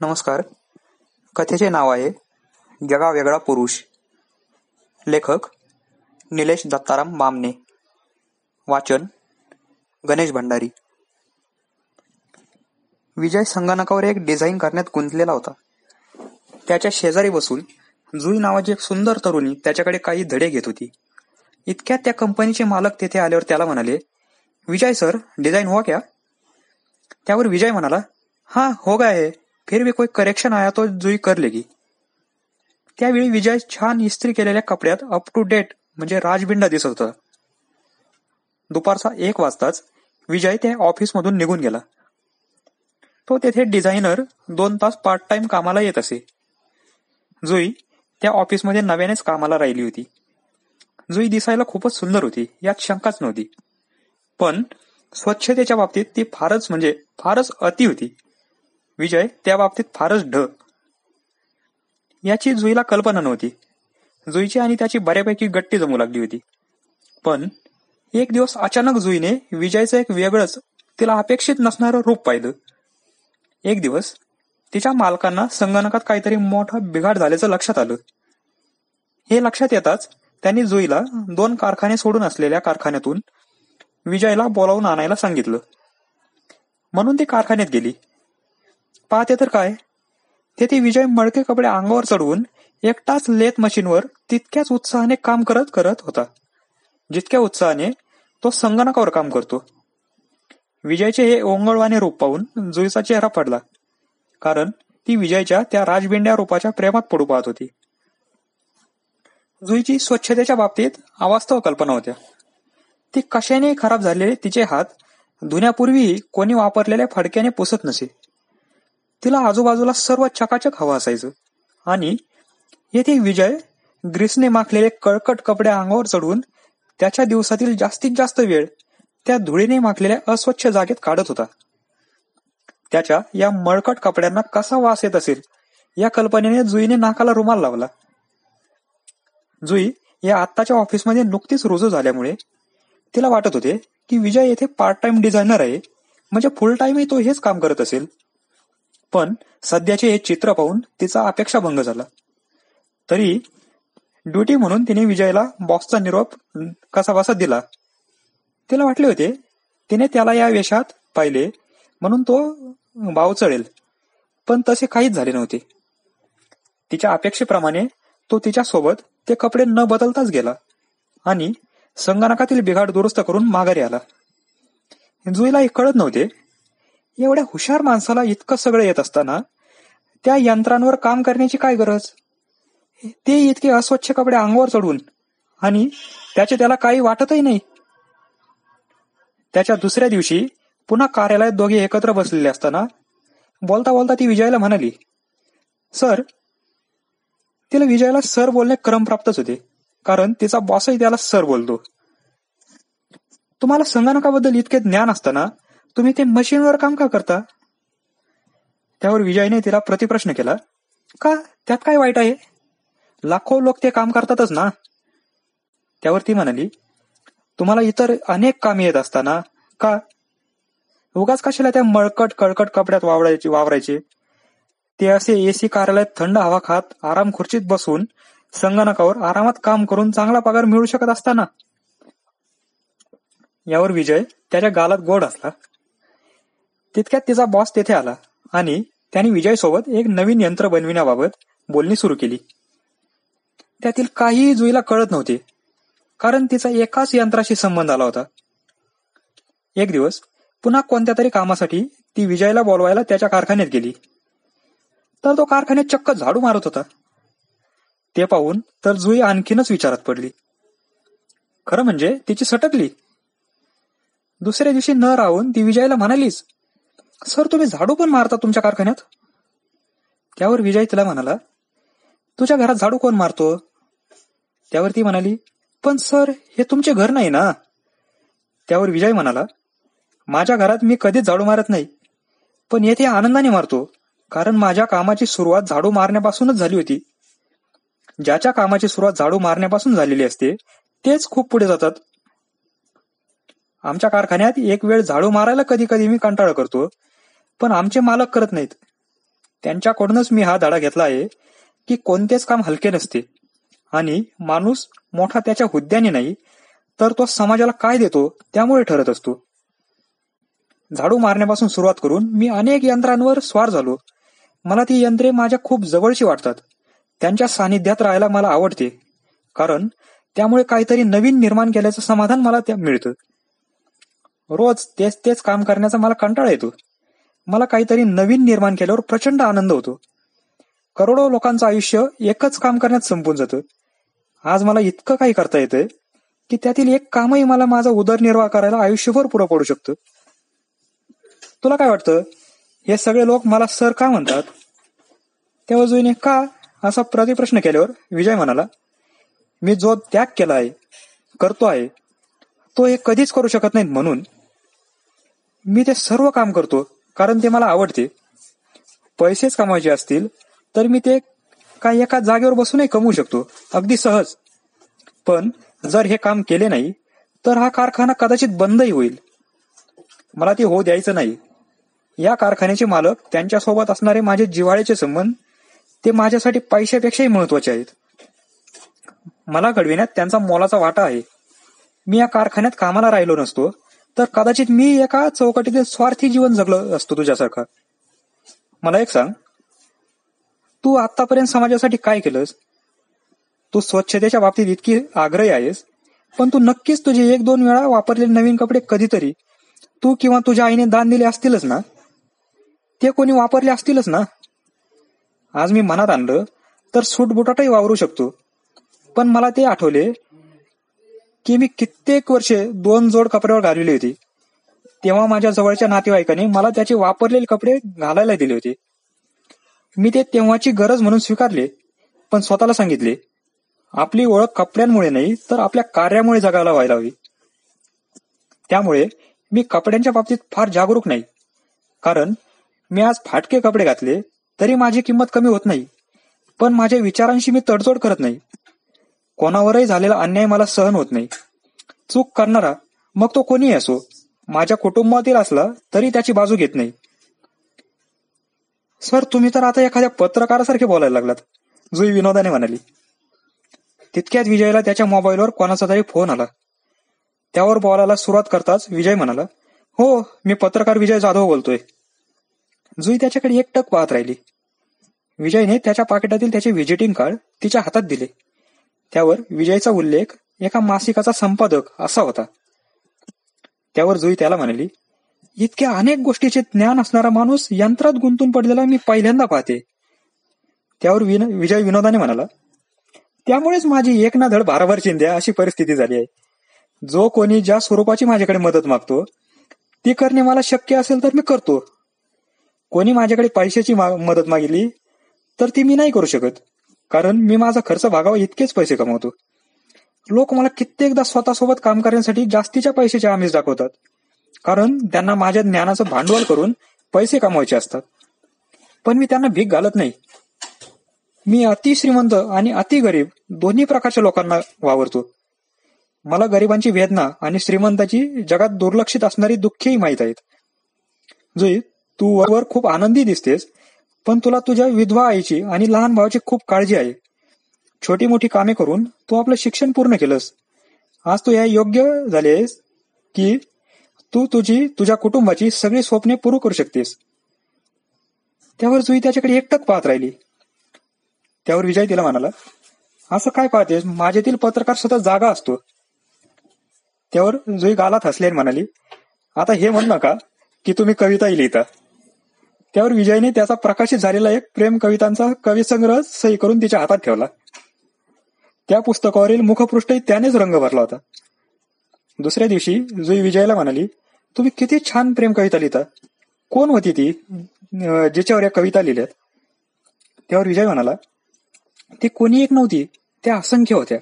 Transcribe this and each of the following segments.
नमस्कार. कथेचे नाव आहे जगा वेगळा पुरुष. लेखक निलेश दत्ताराम मामने वाचन गणेश भंडारी. विजय संगणकावर एक डिझाईन करण्यात गुंतलेला होता. त्याच्या शेजारी बसून जुई नावाची एक सुंदर तरुणी त्याच्याकडे काही धडे घेत होती. इतक्यात त्या कंपनीचे मालक तेथे आल्यावर त्याला म्हणाले विजय सर डिझाईन हो क्या? त्यावर विजय म्हणाला हा हो काय आहे फिर भी कोई करेक्शन आया तो जुई कर लेगी। त्यावेळी विजय छान इस्त्री केलेल्या कपड्यात अप टू डेट म्हणजे राजबिंडा दिसत होता. दुपारचा एक वाजताच विजय त्या ऑफिसमधून निघून गेला. तो तेथे डिझायनर दोन तास पार्ट टाइम कामाला येत असे. जुई त्या ऑफिसमध्ये नव्यानेच कामाला राहिली होती. जुई दिसायला खूपच सुंदर होती यात शंकाच नव्हती. पण स्वच्छतेच्या बाबतीत ती फारच म्हणजे फारच अति होती. विजय त्या बाबतीत फारच ढ याची जुईला कल्पना नव्हती. जुईची आणि त्याची बऱ्यापैकी गट्टी जमू लागली होती. पण एक दिवस अचानक जुईने विजयचं एक वेगळंच तिला अपेक्षित नसणारं रूप पाहिलं. एक दिवस तिच्या मालकांना संगणकात काहीतरी मोठा बिघाड झाल्याचं लक्षात आलं. हे लक्षात येताच त्यांनी जुईला दोन कारखाने सोडून असलेल्या कारखान्यातून विजयला बोलावून आणायला सांगितलं. म्हणून ती कारखान्यात गेली. पाहते तर काय? तेथे विजय मळके कपडे अंगावर चढवून एकटाच लेत मशीनवर तितक्याच उत्साहाने काम करत करत होता. जितक्या उत्साहाने तो संगणकावर काम करतो. विजयचे हे ओंगळवाने रूप पाहून जुईचा चेहरा पडला. कारण ती विजयच्या त्या राजबिंड्या रूपाच्या प्रेमात पडू पाहत होती. जुईची स्वच्छतेच्या बाबतीत अवास्तव कल्पना होत्या. ती कशाने खराब झालेले तिचे हात धुण्यापूर्वीही कोणी वापरलेल्या फडक्याने पुसत नसे. तिला आजूबाजूला सर्व चकाचक हवं असायचं. आणि येथे विजय ग्रीसने माखलेले कळकट कपडे अंगावर चढवून त्याच्या दिवसातील जास्तीत जास्त वेळ त्या धुळीने माखलेल्या अस्वच्छ जागेत काढत होता. त्याच्या या मळकट कपड्यांना कसा वास येत असेल या कल्पनेने जुईने नाकाला रुमाल लावला. जुई या आत्ताच्या ऑफिसमध्ये नुकतीच रुजू झाल्यामुळे तिला वाटत होते की विजय येथे पार्ट टाइम डिझायनर आहे म्हणजे फुल टाइमही तो हेच काम करत असेल. पण सध्याचे हे चित्र पाहून तिचा अपेक्षाभंग झाला. तरी ड्युटी म्हणून तिने विजयला बॉक्सचा निरोप कसाबसा दिला. तिला वाटले होते तिने त्याला या वेशात पाहिले म्हणून तो भाव चढेल पण तसे काहीच झाले नव्हते. तिच्या अपेक्षेप्रमाणे तो तिच्या सोबत ते कपडे न बदलताच गेला आणि संगणकातील बिघाड दुरुस्त करून माघारी आला. जुईला एक कळत नव्हते एवढ्या हुशार माणसाला इतकं सगळं येत असताना त्या यंत्रांवर काम करण्याची काय गरज? ते इतके अस्वच्छ कपडे अंगावर चढून आणि त्याचे त्याला काही वाटतही नाही. त्याच्या दुसऱ्या दिवशी पुन्हा कार्यालयात दोघे एकत्र बसलेले असताना बोलता बोलता ती विजयला म्हणाली सर तिला विजयला सर बोलणे क्रमप्राप्तच होते कारण तिचा बॉसही त्याला सर बोलतो. तुम्हाला संगणकाबद्दल इतके ज्ञान असताना तुम्ही ते मशीनवर काम का करता? त्यावर विजयने तिला प्रतिप्रश्न केला का? त्यात काय वाईट आहे? लाखो लोक ते काम करतातच ना. त्यावर ती म्हणाली तुम्हाला इतर अनेक कामे येत असताना का? उगाच कशाला त्या मळकट कळकट कपड्यात वावरायचे वावरायचे? ते असे एसी कार्यालयात थंड हवा खात आराम खुर्चीत बसून संगणकावर आरामात काम करून चांगला पगार मिळू शकत असताना. यावर विजय त्याच्या गालात गोड असला. तितक्यात तिचा बॉस तेथे आला आणि त्याने विजय सोबत एक नवीन यंत्र बनविण्याबाबत बोलणी सुरू केली. त्यातील काहीही जुईला कळत नव्हते कारण तिचा एकाच यंत्राशी संबंध आला होता. एक दिवस पुन्हा कोणत्या तरी कामासाठी ती विजयला बोलवायला त्याच्या कारखान्यात गेली. तर तो कारखान्यात चक्क झाडू मारत होता. ते पाहून तर जुई आणखीनच विचारात पडली. खरं म्हणजे तिची सटकली. दुसऱ्या दिवशी न राहून ती विजयला म्हणालीच सर तुम्ही झाडू पण मारता तुमच्या कारखान्यात? त्यावर विजय तिला म्हणाला तुझ्या घरात झाडू कोण मारतो? त्यावर ती म्हणाली पण सर हे तुमचे घर नाही ना? त्यावर विजय म्हणाला माझ्या घरात मी कधीच झाडू मारत नाही पण येथे आनंदाने मारतो कारण माझ्या कामाची सुरुवात झाडू मारण्यापासूनच झाली होती. ज्याच्या कामाची सुरुवात झाडू मारण्यापासून झालेली असते तेच खूप पुढे जातात. आमच्या कारखान्यात एक वेळ झाडू मारायला कधी कधी मी कंटाळा करतो पण आमचे मालक करत नाहीत. त्यांच्याकडूनच मी हा धडा घेतला आहे की कोणतेच काम हलके नसते. आणि माणूस मोठा त्याच्या हुद्द्याने नाही तर तो समाजाला काय देतो त्यामुळे ठरत असतो. झाडू मारण्यापासून सुरुवात करून मी अनेक यंत्रांवर स्वार झालो. मला ती यंत्रे माझ्या खूप जवळची वाटतात. त्यांच्या सानिध्यात राहायला मला आवडते. कारण त्यामुळे काहीतरी नवीन निर्माण केल्याचं समाधान मला त्या मिळतं. रोज तेच तेच काम करण्याचा मला कंटाळा येतो. मला काहीतरी नवीन निर्माण केल्यावर प्रचंड आनंद होतो. करोडो लोकांचं आयुष्य एकच काम करण्यात संपून जातं. आज मला इतकं काही करता येतंय की त्यातील एक कामही मला माझा उदरनिर्वाह करायला आयुष्यभर पुरं पडू शकतं. तुला काय वाटतं? हे सगळे लोक मला सर का म्हणतात? त्या बाजूने का असा प्रतिप्रश्न केल्यावर विजय म्हणाला मी जो त्याग केला आहे करतो आहे तो हे कधीच करू शकत नाहीत म्हणून. मी ते सर्व काम करतो कारण ते मला आवडते. पैसेच कमवायचे असतील तर मी ते काही एका जागेवर बसूनही कमवू शकतो. अगदी सहज. पण जर हे काम केले नाही तर हा कारखाना कदाचित बंदही होईल. मला ते होऊ द्यायचं नाही. या कारखान्याचे मालक त्यांच्यासोबत असणारे माझे जिव्हाळ्याचे संबंध ते माझ्यासाठी पैशापेक्षाही महत्त्वाचे आहेत. मला घडविण्यात त्यांचा मोलाचा वाटा आहे. मी या कारखान्यात कामाला राहिलो नसतो तर कदाचित मी एका चौकटीतील स्वार्थी जीवन जगलो असतो तुझ्यासारखा. मला एक सांग. तू आतापर्यंत समाजासाठी काय केलंस? तू स्वच्छतेच्या बाबतीत इतकी आग्रही आहेस पण तू नक्कीच तुझे एक दोन वेळा वापरलेले नवीन कपडे कधीतरी तू किंवा तुझ्या आईने दान दिले असतीलच ना? ते कोणी वापरले असतीलच ना? आज मी मनात आणलं तर सूटबुटाटही वावरू शकतो. पण मला ते आठवले की मी कित्येक वर्षे दोन जोड कपड्यावर घालवली होती. तेव्हा माझ्या जवळच्या नातेवाईकाने मला त्याचे वापरलेले कपडे घालायला दिले होते. मी ते तेव्हाची गरज म्हणून स्वीकारले पण स्वतःला सांगितले आपली ओळख कपड्यांमुळे नाही तर आपल्या कार्यामुळे जगायला व्हायला हवी. त्यामुळे मी कपड्यांच्या बाबतीत फार जागरूक नाही. कारण मी आज फाटके कपडे घातले तरी माझी किंमत कमी होत नाही पण माझ्या विचारांशी मी तडजोड करत नाही. कोणावरही झालेला अन्याय मला सहन होत नाही. चूक करणारा मग तो कोणीही असो माझ्या कुटुंबातील असला तरी त्याची बाजू घेत नाही. सर तुम्ही तर आता एखाद्या पत्रकारासारखे बोलायला लागलात जुई विनोदाने म्हणाली. तितक्यात विजयला त्याच्या मोबाईलवर कोणाचा तरी फोन आला. त्यावर बोलायला सुरुवात करताच विजय म्हणाला हो मी पत्रकार विजय जाधव बोलतोय. जुई त्याच्याकडे एकटक पाहत राहिली. विजयने त्याच्या पाकिटातील त्याचे व्हिजिटिंग कार्ड तिच्या हातात दिले. त्यावर विजयचा उल्लेख एका मासिकाचा संपादक असा होता. त्यावर जुई त्याला म्हणाली इतक्या अनेक गोष्टीचे ज्ञान असणारा माणूस यंत्रात गुंतून पडलेला मी पहिल्यांदा पाहते. त्यावर विन विजय विनोदाने म्हणाला त्यामुळेच माझी एक ना धड भाराभर चिंध्या अशी परिस्थिती झाली आहे. जो कोणी ज्या स्वरूपाची माझ्याकडे मदत मागतो ती करणे मला शक्य असेल तर मी करतो. कोणी माझ्याकडे पैशाची मदत मागितली तर ती मी नाही करू शकत. कारण मी माझा खर्च भागावा इतकेच पैसे कमवतो. लोक मला कित्येकदा स्वतःसोबत काम करण्यासाठी जास्तीच्या पैशाचे आमिष दाखवतात. कारण त्यांना माझ्या ज्ञानाचं भांडवल करून पैसे कमवायचे असतात. पण मी त्यांना भीक घालत नाही. मी अति श्रीमंत आणि अति गरीब दोन्ही प्रकारच्या लोकांना वावरतो. मला गरिबांची वेदना आणि श्रीमंताची जगात दुर्लक्षित असणारी दुःखही माहीत आहेत. जुई तू वर खूप आनंदी दिसतेस पण तुला तुझ्या विधवा आईची आणि लहान भावाची खूप काळजी आहे. छोटी मोठी कामे करून तू आपलं शिक्षण पूर्ण केलंस. आज तू या योग्य झालेस की तू तुझी तुझ्या कुटुंबाची सगळी स्वप्ने पूर्ण करू शकतेस. त्यावर जुई त्याच्याकडे एकटक पाहत राहिली. त्यावर विजय तिला म्हणाला असं काय पाहतेस? माझ्यातील पत्रकार सतत जागा असतो. त्यावर जुई गालात हसल्याने म्हणाली आता हे म्हण नका की तुम्ही कविताही लिहिता. त्यावर विजयने त्याचा प्रकाशित झालेला एक प्रेम कवितांचा कविसंग्रह सही करून तिच्या हातात ठेवला. त्या पुस्तकावरील मुखपृष्ठही त्यानेच रंग भरला होता. दुसऱ्या दिवशी जुई विजयला म्हणाली तुम्ही किती छान प्रेम कविता लिहिता. कोण होती ती जिच्यावर या कविता लिहिल्यात? त्यावर विजय म्हणाला ती कोणी एक नव्हती त्या असंख्य होत्या.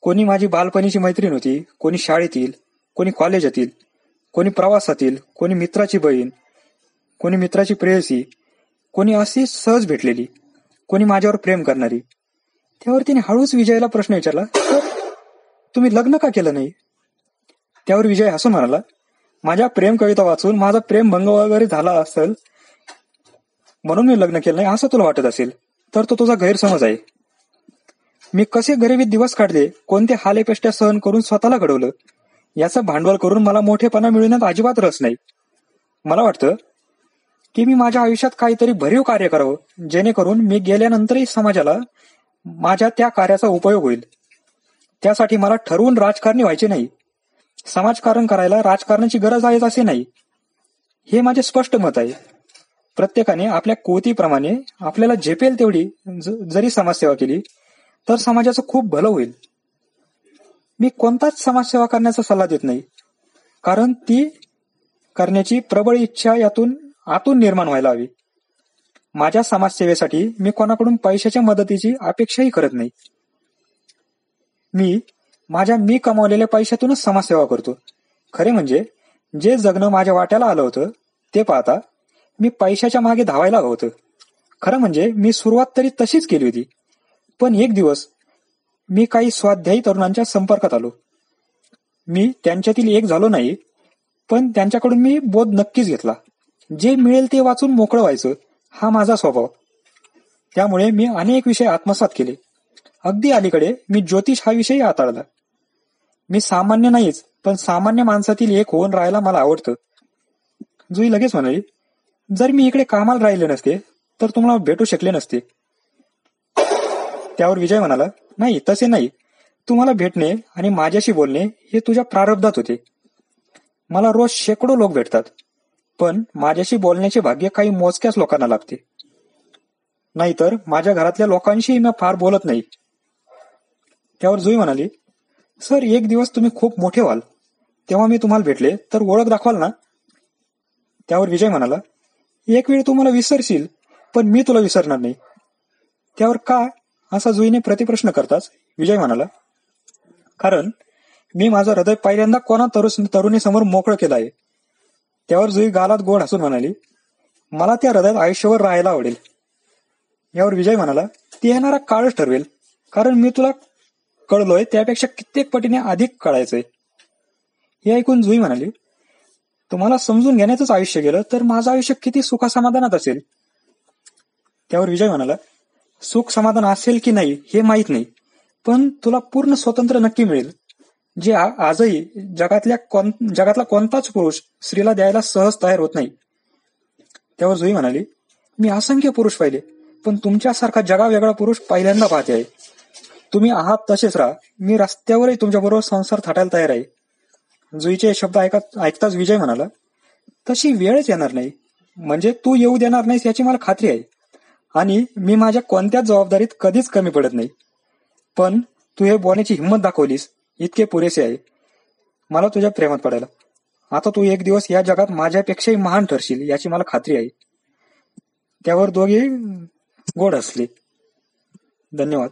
कोणी माझी बालपणीची मैत्रीण होती कोणी शाळेतील कोणी कॉलेजातील कोणी प्रवासातील कोणी मित्राची बहीण कोणी मित्राची प्रेयसी कोणी अशी सहज भेटलेली कोणी माझ्यावर प्रेम करणारी. त्यावर तिने हळूच विजयला प्रश्न विचारला तर तुम्ही लग्न का केलं नाही? त्यावर विजय हसून म्हणाला माझ्या प्रेम कविता वाचून माझा प्रेम भंग वगैरे झाला असेल म्हणून मी लग्न केलं नाही असं तुला वाटत असेल तर तो तुझा गैरसमज आहे. मी कसे गरिबीत दिवस काढले कोणते हालेपेष्ट्या सहन करून स्वतःला घडवलं याचं भांडवल करून मला मोठेपणा मिळवण्यात अजिबात रस नाही. मला वाटतं की मी माझ्या आयुष्यात काहीतरी भरीव कार्य करावं जेणेकरून मी गेल्यानंतरही समाजाला माझ्या त्या कार्याचा उपयोग होईल. त्यासाठी मला ठरवून राजकारणी व्हायचे नाही. समाजकारण करायला राजकारणाची गरज आहे असे नाही. हे माझे स्पष्ट मत आहे. प्रत्येकाने आपल्या कोतीप्रमाणे आपल्याला झेपेल तेवढी जरी समाजसेवा केली तर समाजाचं खूप भलं होईल. मी कोणताच समाजसेवा करण्याचा सल्ला देत नाही. कारण ती करण्याची प्रबळ इच्छा यातून आतून निर्माण व्हायला हवी. माझ्या समाजसेवेसाठी मी कोणाकडून पैशाच्या मदतीची अपेक्षाही करत नाही. मी माझ्या मी कमावलेल्या पैशातूनच समाजसेवा करतो. खरे म्हणजे जे जगणं माझ्या वाट्याला आलं होतं ते पाहता मी पैशाच्या मागे धावायला हवं होतं. खरं म्हणजे मी सुरुवात तरी तशीच केली होती. पण एक दिवस मी काही स्वाध्यायी तरुणांच्या संपर्कात आलो. मी त्यांच्यातील एक झालो नाही पण त्यांच्याकडून मी बोध नक्कीच घेतला. जे मिळेल ते वाचून मोकळं व्हायचं हा माझा स्वभाव. त्यामुळे मी अनेक विषय आत्मसात केले. अगदी अलीकडे मी ज्योतिष हा विषय हाताळला. मी सामान्य नाहीच पण सामान्य माणसातील एक होऊन राहायला मला आवडतं. जुई लगेच म्हणाली जर मी इकडे कामाला राहिले नसते तर तुम्हाला भेटू शकले नसते. त्यावर विजय म्हणाला नाही तसे नाही. तुम्हाला भेटणे आणि माझ्याशी बोलणे हे तुझ्या प्रारब्धात होते. मला रोज शेकडो लोक भेटतात. पण माझ्याशी बोलण्याचे भाग्य काही मोजक्याच लोकांना लागते नाहीतर माझ्या घरातल्या लोकांशी मी फार बोलत नाही. त्यावर जुई म्हणाली सर एक दिवस तुम्ही खूप मोठे व्हाल. तेव्हा मी तुम्हाला भेटले तर ओळख दाखवाल ना? त्यावर विजय म्हणाला एक वेळ मला विसरशील पण मी तुला विसरणार नाही. त्यावर का असा जुईने प्रतिप्रश्न करताच विजय म्हणाला कारण मी माझं हृदय पहिल्यांदा कोणा तरुणीसमोर मोकळं केलं आहे. त्यावर जुई गालात गोड हसून म्हणाली मला त्या हृदयात आयुष्यभर राहायला आवडेल. यावर विजय म्हणाला ती येणारा काळच ठरवेल कारण मी तुला कळलोय त्यापेक्षा कित्येक पटीने अधिक कळायचंय. हे ऐकून जुई म्हणाली तुम्हाला समजून घेण्याचंच आयुष्य गेलं तर माझं आयुष्य किती सुखासमाधानात असेल? त्यावर विजय म्हणाला सुख समाधान असेल की नाही हे माहीत नाही पण तुला पूर्ण स्वतंत्र नक्की मिळेल. जे आजही जगातल्या कोण जगातला कोणताच पुरुष स्त्रीला द्यायला सहज तयार होत नाही. त्यावर जुई म्हणाली मी असंख्य पुरुष पाहिले पण तुमच्यासारखा जगा वेगळा पुरुष पहिल्यांदा पाहते आहे. तुम्ही आहात तसेच राहा. मी रस्त्यावरही तुमच्याबरोबर संसार थाटायला तयार आहे. जुईचे शब्द ऐकत ऐकताच विजय म्हणाला तशी वेळच येणार नाही. म्हणजे तू येऊ देणार नाहीस याची मला खात्री आहे. आणि मी माझ्या कोणत्याच जबाबदारीत कधीच कमी पडत नाही. पण तू हे बोलण्याची हिंमत दाखवलीस. इतके पुरेसे आहे. मला तुझ्या प्रेमात पडायला. आता तू एक दिवस या जगात माझ्यापेक्षाही महान ठरशील याची मला खात्री आहे. त्यावर दोघे गोड असले. धन्यवाद.